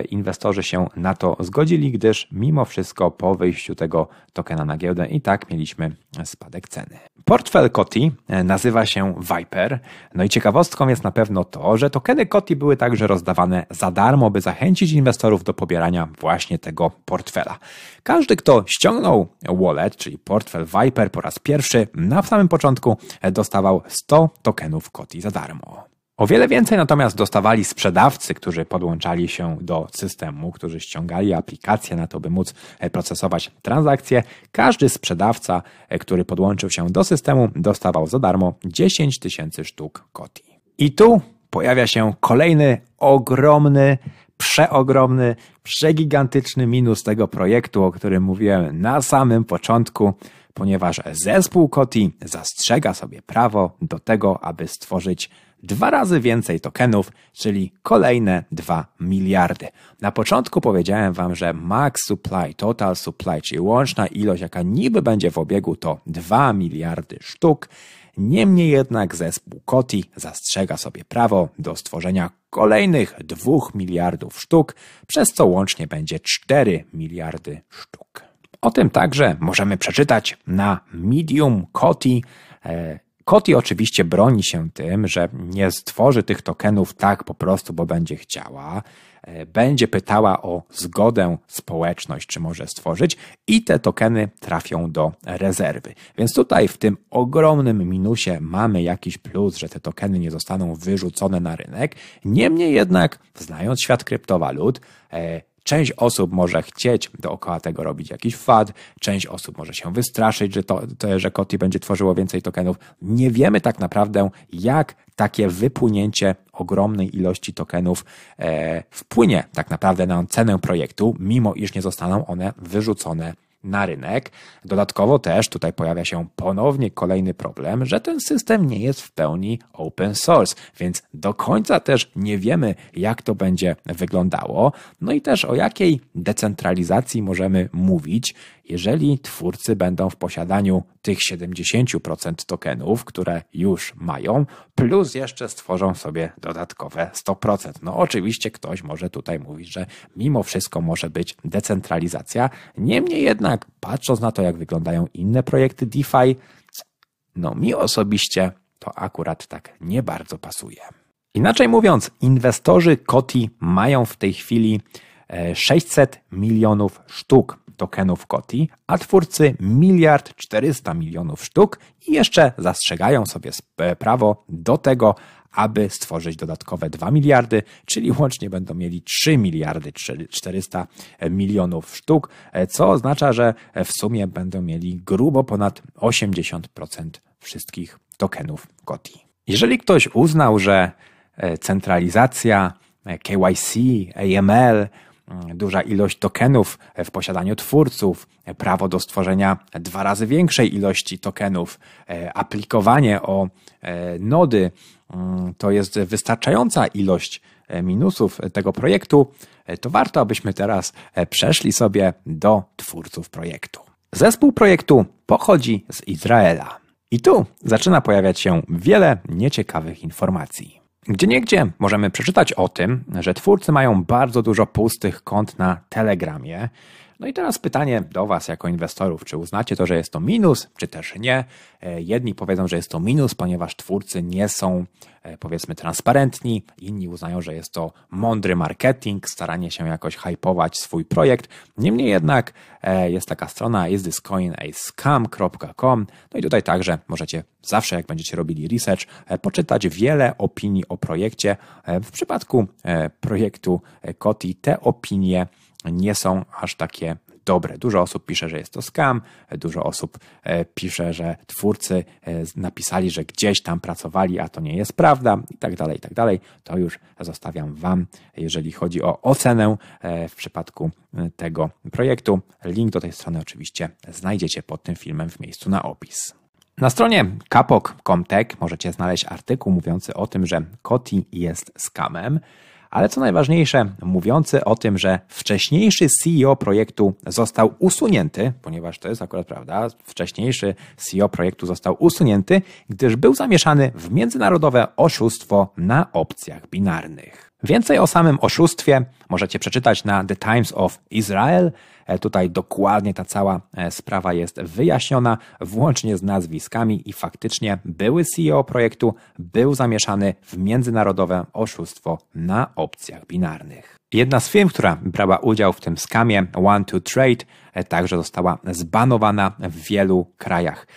inwestorzy się na to zgodzili, gdyż mimo wszystko po wyjściu tego tokena na giełdę i tak mieliśmy spadek ceny. Portfel Koti e, nazywa się Viper. No i ciekawostką jest na pewno to, że tokeny Koti były także rozdawane za darmo, by zachęcić inwestorów do pobierania właśnie tego portfela. Każdy, kto ściągnął wallet, czyli portfel Viper po raz pierwszy, na samym początku e, dostawał 100 tokenów Koti za darmo. O wiele więcej natomiast dostawali sprzedawcy, którzy podłączali się do systemu, którzy ściągali aplikację na to, by móc e, procesować transakcje. Każdy sprzedawca, e, który podłączył się do systemu, dostawał za darmo 10 tysięcy sztuk koti. I tu pojawia się kolejny ogromny, przeogromny, przegigantyczny minus tego projektu, o którym mówiłem na samym początku, ponieważ zespół Koti zastrzega sobie prawo do tego, aby stworzyć dwa razy więcej tokenów, czyli kolejne 2 miliardy. Na początku powiedziałem Wam, że max supply, total supply, czyli łączna ilość, jaka niby będzie w obiegu, to 2 miliardy sztuk. Niemniej jednak zespół Koti zastrzega sobie prawo do stworzenia kolejnych 2 miliardów sztuk, przez co łącznie będzie 4 miliardy sztuk. O tym także możemy przeczytać na Medium Koti. Koti oczywiście broni się tym, że nie stworzy tych tokenów tak po prostu, bo będzie chciała. E, będzie pytała o zgodę społeczność, czy może stworzyć, i te tokeny trafią do rezerwy. Więc tutaj w tym ogromnym minusie mamy jakiś plus, że te tokeny nie zostaną wyrzucone na rynek. Niemniej jednak, znając świat kryptowalut, e, Część osób może chcieć dookoła tego robić jakiś fad, część osób może się wystraszyć, że, to, to, że Koti będzie tworzyło więcej tokenów. Nie wiemy tak naprawdę, jak takie wypłynięcie ogromnej ilości tokenów e, wpłynie tak naprawdę na cenę projektu, mimo iż nie zostaną one wyrzucone na rynek. Dodatkowo też tutaj pojawia się ponownie kolejny problem, że ten system nie jest w pełni open source, więc do końca też nie wiemy, jak to będzie wyglądało. No i też o jakiej decentralizacji możemy mówić, jeżeli twórcy będą w posiadaniu tych 70% tokenów, które już mają, plus jeszcze stworzą sobie dodatkowe 100%. No oczywiście ktoś może tutaj mówić, że mimo wszystko może być decentralizacja. Niemniej jednak, patrząc na to, jak wyglądają inne projekty DeFi, no mi osobiście to akurat tak nie bardzo pasuje. Inaczej mówiąc, inwestorzy Koti mają w tej chwili 600 e, milionów sztuk tokenów Koti, a twórcy miliard 400 milionów sztuk i jeszcze zastrzegają sobie prawo do tego, aby stworzyć dodatkowe 2 miliardy, czyli łącznie będą mieli 3 miliardy 400 milionów sztuk, co oznacza, że w sumie będą mieli grubo ponad 80% wszystkich tokenów Koti. Jeżeli ktoś uznał, że centralizacja KYC, AML, Mm, duża ilość tokenów w posiadaniu twórców, prawo do stworzenia dwa razy większej ilości tokenów, e, aplikowanie o e, nody to jest wystarczająca ilość e, minusów tego projektu, to warto, abyśmy teraz przeszli sobie do twórców projektu. Zespół projektu pochodzi z Izraela. I tu zaczyna pojawiać się wiele nieciekawych informacji. Gdzie niegdzie możemy przeczytać o tym, że twórcy mają bardzo dużo pustych kont na Telegramie. No i teraz pytanie do Was jako inwestorów, czy uznacie to, że jest to minus, czy też nie? E, jedni powiedzą, że jest to minus, ponieważ twórcy nie są e, powiedzmy transparentni, inni uznają, że jest to mądry marketing, staranie się jakoś hypować swój projekt. Niemniej jednak e, jest taka strona isthiscoinascam.com no i tutaj także możecie zawsze jak będziecie robili research poczytać wiele opinii o projekcie. W przypadku projektu Koti te opinie nie są aż takie dobre. Dużo osób pisze, że jest to scam, dużo osób e, pisze, że twórcy e, napisali, że gdzieś tam pracowali, a to nie jest prawda i tak dalej, i tak dalej. To już zostawiam Wam, jeżeli chodzi o ocenę e, w przypadku tego projektu. Link do tej strony oczywiście znajdziecie pod tym filmem w miejscu na opis. Na stronie kapok.com.tech możecie znaleźć artykuł mówiący o tym, że Koti jest scamem ale co najważniejsze, mówiący o tym, że wcześniejszy CEO projektu został usunięty, ponieważ to jest akurat prawda, wcześniejszy CEO projektu został usunięty, gdyż był zamieszany w międzynarodowe oszustwo na opcjach binarnych. Więcej o samym oszustwie możecie przeczytać na The Times of Israel. E, tutaj dokładnie ta cała e, sprawa jest wyjaśniona, włącznie z nazwiskami i faktycznie były CEO projektu był zamieszany w międzynarodowe oszustwo na opcjach binarnych. Jedna z firm, która brała udział w tym skamie, One to Trade, e, także została zbanowana w wielu krajach.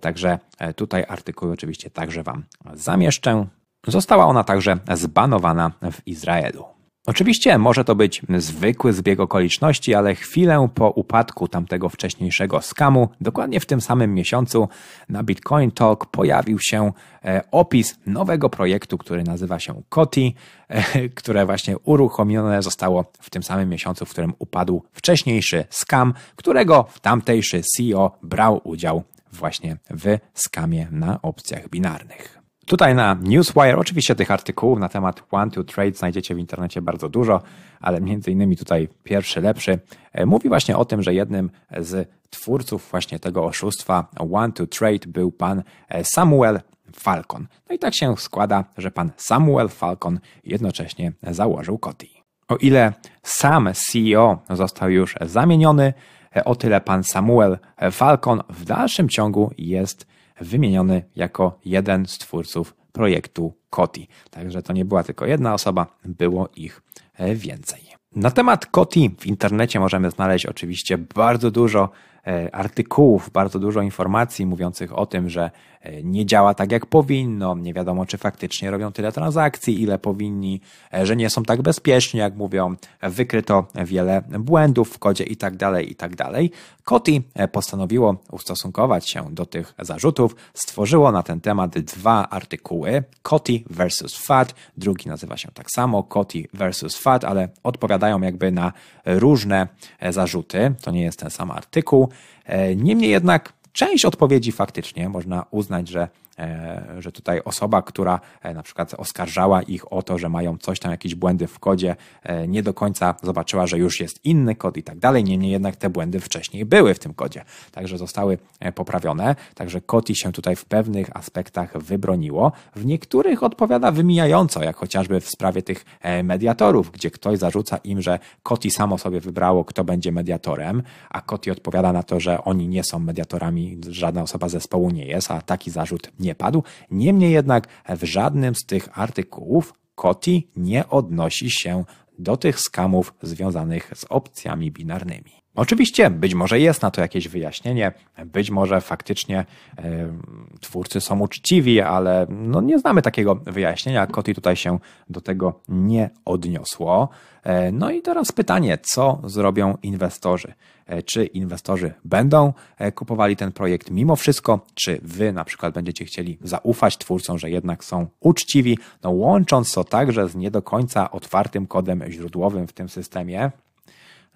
Także tutaj artykuł oczywiście także Wam zamieszczę. Została ona także zbanowana w Izraelu. Oczywiście może to być zwykły zbieg okoliczności, ale chwilę po upadku tamtego wcześniejszego skamu, dokładnie w tym samym miesiącu na Bitcoin Talk pojawił się e, opis nowego projektu, który nazywa się Koti, e, które właśnie uruchomione zostało w tym samym miesiącu, w którym upadł wcześniejszy skam, którego tamtejszy CEO brał udział właśnie w skamie na opcjach binarnych. Tutaj na Newswire oczywiście tych artykułów na temat One to Trade znajdziecie w internecie bardzo dużo, ale między innymi tutaj pierwszy, lepszy e, mówi właśnie o tym, że jednym z twórców właśnie tego oszustwa One to Trade był pan e, Samuel Falcon. No i tak się składa, że pan Samuel Falcon jednocześnie założył Koti. O ile sam CEO został już zamieniony, e, o tyle pan Samuel Falcon w dalszym ciągu jest wymieniony jako jeden z twórców projektu Koti. Także to nie była tylko jedna osoba, było ich e, więcej. Na temat Koti w internecie możemy znaleźć oczywiście bardzo dużo E, artykułów, bardzo dużo informacji mówiących o tym, że nie działa tak jak powinno, nie wiadomo czy faktycznie robią tyle transakcji, ile powinni, e, że nie są tak bezpieczni, jak mówią, wykryto wiele błędów w kodzie i tak dalej, i tak. Koti postanowiło ustosunkować się do tych zarzutów, stworzyło na ten temat dwa artykuły, Koti versus FAT, drugi nazywa się tak samo, Koti versus FAT, ale odpowiadają jakby na różne zarzuty, to nie jest ten sam artykuł. E, niemniej jednak część odpowiedzi faktycznie można uznać, że że tutaj osoba, która e, na przykład oskarżała ich o to, że mają coś tam, jakieś błędy w kodzie, e, nie do końca zobaczyła, że już jest inny kod i tak dalej. Niemniej jednak te błędy wcześniej były w tym kodzie, także zostały poprawione. Także Koti się tutaj w pewnych aspektach wybroniło. W niektórych odpowiada wymijająco, jak chociażby w sprawie tych mediatorów, gdzie ktoś zarzuca im, że Koti samo sobie wybrało, kto będzie mediatorem, a Koti odpowiada na to, że oni nie są mediatorami, żadna osoba zespołu nie jest, a taki zarzut nie nie padł. Niemniej jednak w żadnym z tych artykułów Koti nie odnosi się do tych skamów związanych z opcjami binarnymi. Oczywiście, być może jest na to jakieś wyjaśnienie, być może faktycznie e, twórcy są uczciwi, ale no nie znamy takiego wyjaśnienia. Koti tutaj się do tego nie odniosło. E, no i teraz pytanie, co zrobią inwestorzy? E, czy inwestorzy będą e, kupowali ten projekt mimo wszystko, czy wy na przykład będziecie chcieli zaufać twórcom, że jednak są uczciwi, no łącząc to także z nie do końca otwartym kodem źródłowym w tym systemie,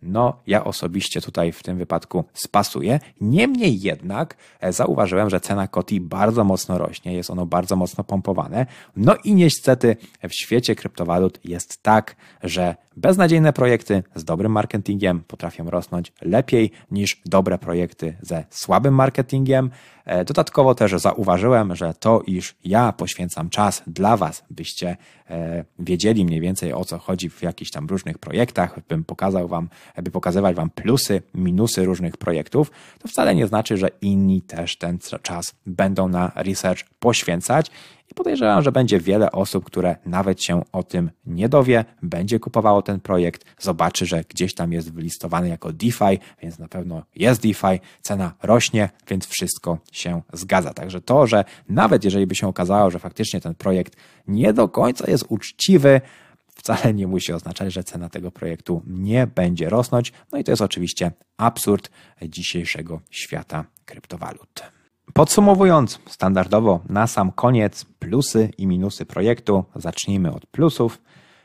no, ja osobiście tutaj w tym wypadku spasuję. Niemniej jednak e, zauważyłem, że cena Koti bardzo mocno rośnie, jest ono bardzo mocno pompowane. No i niestety w świecie kryptowalut jest tak, że beznadziejne projekty z dobrym marketingiem potrafią rosnąć lepiej niż dobre projekty ze słabym marketingiem. E, dodatkowo też zauważyłem, że to, iż ja poświęcam czas dla Was, byście e, wiedzieli mniej więcej o co chodzi w jakichś tam różnych projektach, bym pokazał Wam, by pokazywać Wam plusy, minusy różnych projektów, to wcale nie znaczy, że inni też ten czas będą na research poświęcać i podejrzewam, że będzie wiele osób, które nawet się o tym nie dowie, będzie kupowało ten projekt, zobaczy, że gdzieś tam jest wylistowany jako DeFi, więc na pewno jest DeFi, cena rośnie, więc wszystko się zgadza. Także to, że nawet jeżeli by się okazało, że faktycznie ten projekt nie do końca jest uczciwy, wcale nie musi oznaczać, że cena tego projektu nie będzie rosnąć. No i to jest oczywiście absurd dzisiejszego świata kryptowalut. Podsumowując, standardowo na sam koniec plusy i minusy projektu. Zacznijmy od plusów.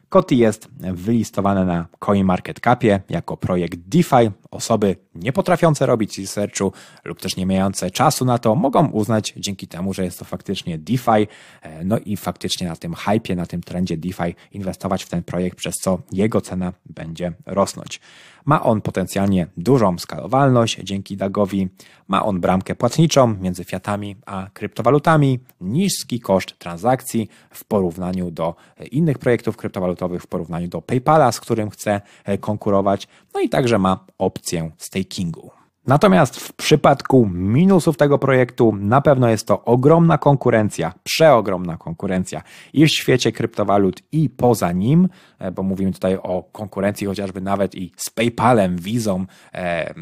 Koti jest wylistowane na CoinMarketCapie jako projekt DeFi. Osoby nie potrafiące robić researchu lub też nie mające czasu na to mogą uznać dzięki temu, że jest to faktycznie DeFi. E, no i faktycznie na tym hypie, na tym trendzie DeFi inwestować w ten projekt, przez co jego cena będzie rosnąć. Ma on potencjalnie dużą skalowalność dzięki DAGowi, ma on bramkę płatniczą między fiatami a kryptowalutami, niski koszt transakcji w porównaniu do innych projektów kryptowalutowych, w porównaniu do PayPala, z którym chce konkurować, no i także ma opcję stakingu. Natomiast w przypadku minusów tego projektu na pewno jest to ogromna konkurencja, przeogromna konkurencja i w świecie kryptowalut i poza nim, e, bo mówimy tutaj o konkurencji chociażby nawet i z PayPalem, Vizą, e,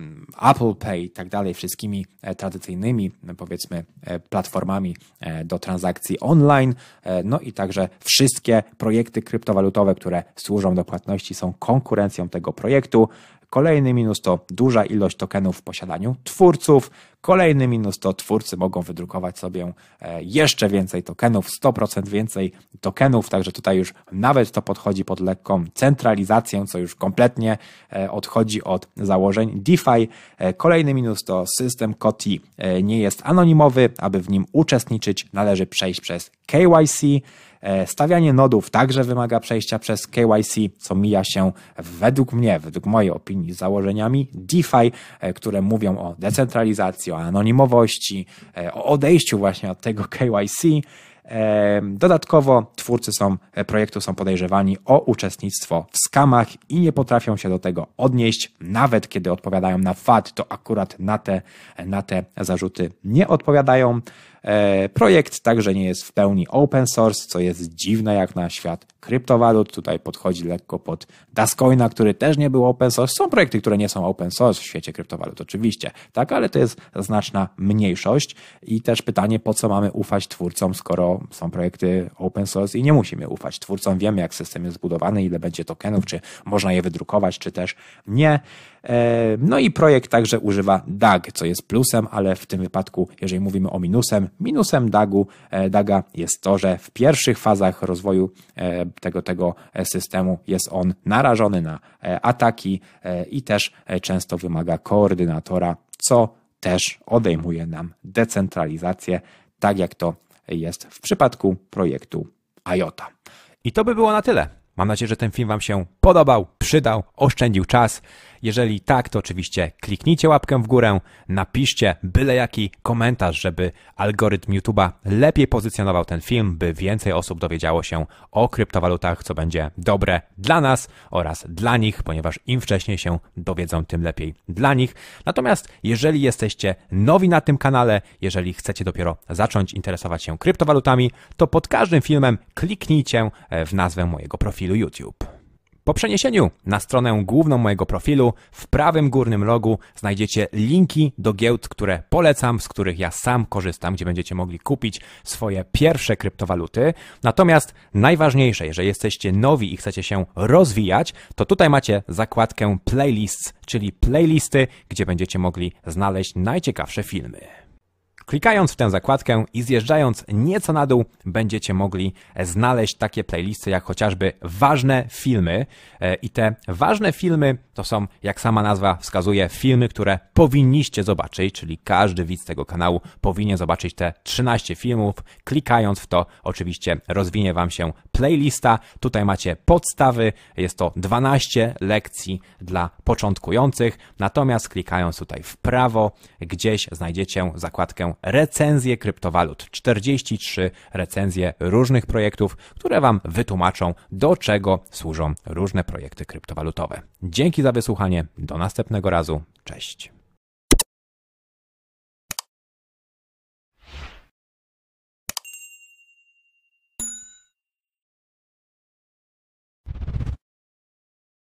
Apple Pay i tak dalej, wszystkimi e, tradycyjnymi powiedzmy platformami do transakcji online, no i także wszystkie projekty kryptowalutowe, które służą do płatności są konkurencją tego projektu. Kolejny minus to duża ilość tokenów w posiadaniu twórców. Kolejny minus to twórcy mogą wydrukować sobie e, jeszcze więcej tokenów, 100% więcej tokenów, także tutaj już nawet to podchodzi pod lekką centralizację, co już kompletnie e, odchodzi od założeń DeFi. E, kolejny minus to system COTI nie jest anonimowy, aby w nim uczestniczyć należy przejść przez KYC. E, stawianie nodów także wymaga przejścia przez KYC, co mija się według mnie, według mojej opinii, z założeniami DeFi, e, które mówią o decentralizacji, o anonimowości, e, o odejściu właśnie od tego KYC. Dodatkowo twórcy są, projektu są podejrzewani o uczestnictwo w skamach i nie potrafią się do tego odnieść. Nawet kiedy odpowiadają na FAT, to akurat na te, na te zarzuty nie odpowiadają. E, projekt także nie jest w pełni open source, co jest dziwne jak na świat kryptowalut. Tutaj podchodzi lekko pod Dascoina, który też nie był open source. Są projekty, które nie są open source w świecie kryptowalut, oczywiście, tak, ale to jest znaczna mniejszość. I też pytanie, po co mamy ufać twórcom, skoro są projekty open source i nie musimy ufać twórcom. Wiemy, jak system jest zbudowany, ile będzie tokenów, czy można je wydrukować, czy też nie. E, no i projekt także używa DAG, co jest plusem, ale w tym wypadku, jeżeli mówimy o minusem, minusem DAGu, e, DAGa jest to, że w pierwszych fazach rozwoju e, tego, tego systemu jest on narażony na ataki i też często wymaga koordynatora, co też odejmuje nam decentralizację, tak jak to jest w przypadku projektu IOTA. I to by było na tyle. Mam nadzieję, że ten film Wam się podobał, przydał, oszczędził czas. Jeżeli tak, to oczywiście kliknijcie łapkę w górę, napiszcie byle jaki komentarz, żeby algorytm YouTube'a lepiej pozycjonował ten film, by więcej osób dowiedziało się o kryptowalutach, co będzie dobre dla nas oraz dla nich, ponieważ im wcześniej się dowiedzą, tym lepiej dla nich. Natomiast jeżeli jesteście nowi na tym kanale, jeżeli chcecie dopiero zacząć interesować się kryptowalutami, to pod każdym filmem kliknijcie w nazwę mojego profilu YouTube. Po przeniesieniu na stronę główną mojego profilu w prawym górnym rogu znajdziecie linki do giełd, które polecam, z których ja sam korzystam, gdzie będziecie mogli kupić swoje pierwsze kryptowaluty. Natomiast najważniejsze, jeżeli jesteście nowi i chcecie się rozwijać, to tutaj macie zakładkę playlists, czyli playlisty, gdzie będziecie mogli znaleźć najciekawsze filmy. Klikając w tę zakładkę i zjeżdżając nieco na dół, będziecie mogli znaleźć takie playlisty jak chociażby ważne filmy. E, I te ważne filmy to są, jak sama nazwa wskazuje, filmy, które powinniście zobaczyć, czyli każdy widz tego kanału powinien zobaczyć te 13 filmów. Klikając w to, oczywiście rozwinie Wam się playlista. Tutaj macie podstawy, jest to 12 lekcji dla początkujących. Natomiast klikając tutaj w prawo, gdzieś znajdziecie zakładkę recenzje kryptowalut. 43 recenzje różnych projektów, które Wam wytłumaczą, do czego służą różne projekty kryptowalutowe. Dzięki za wysłuchanie. Do następnego razu. Cześć.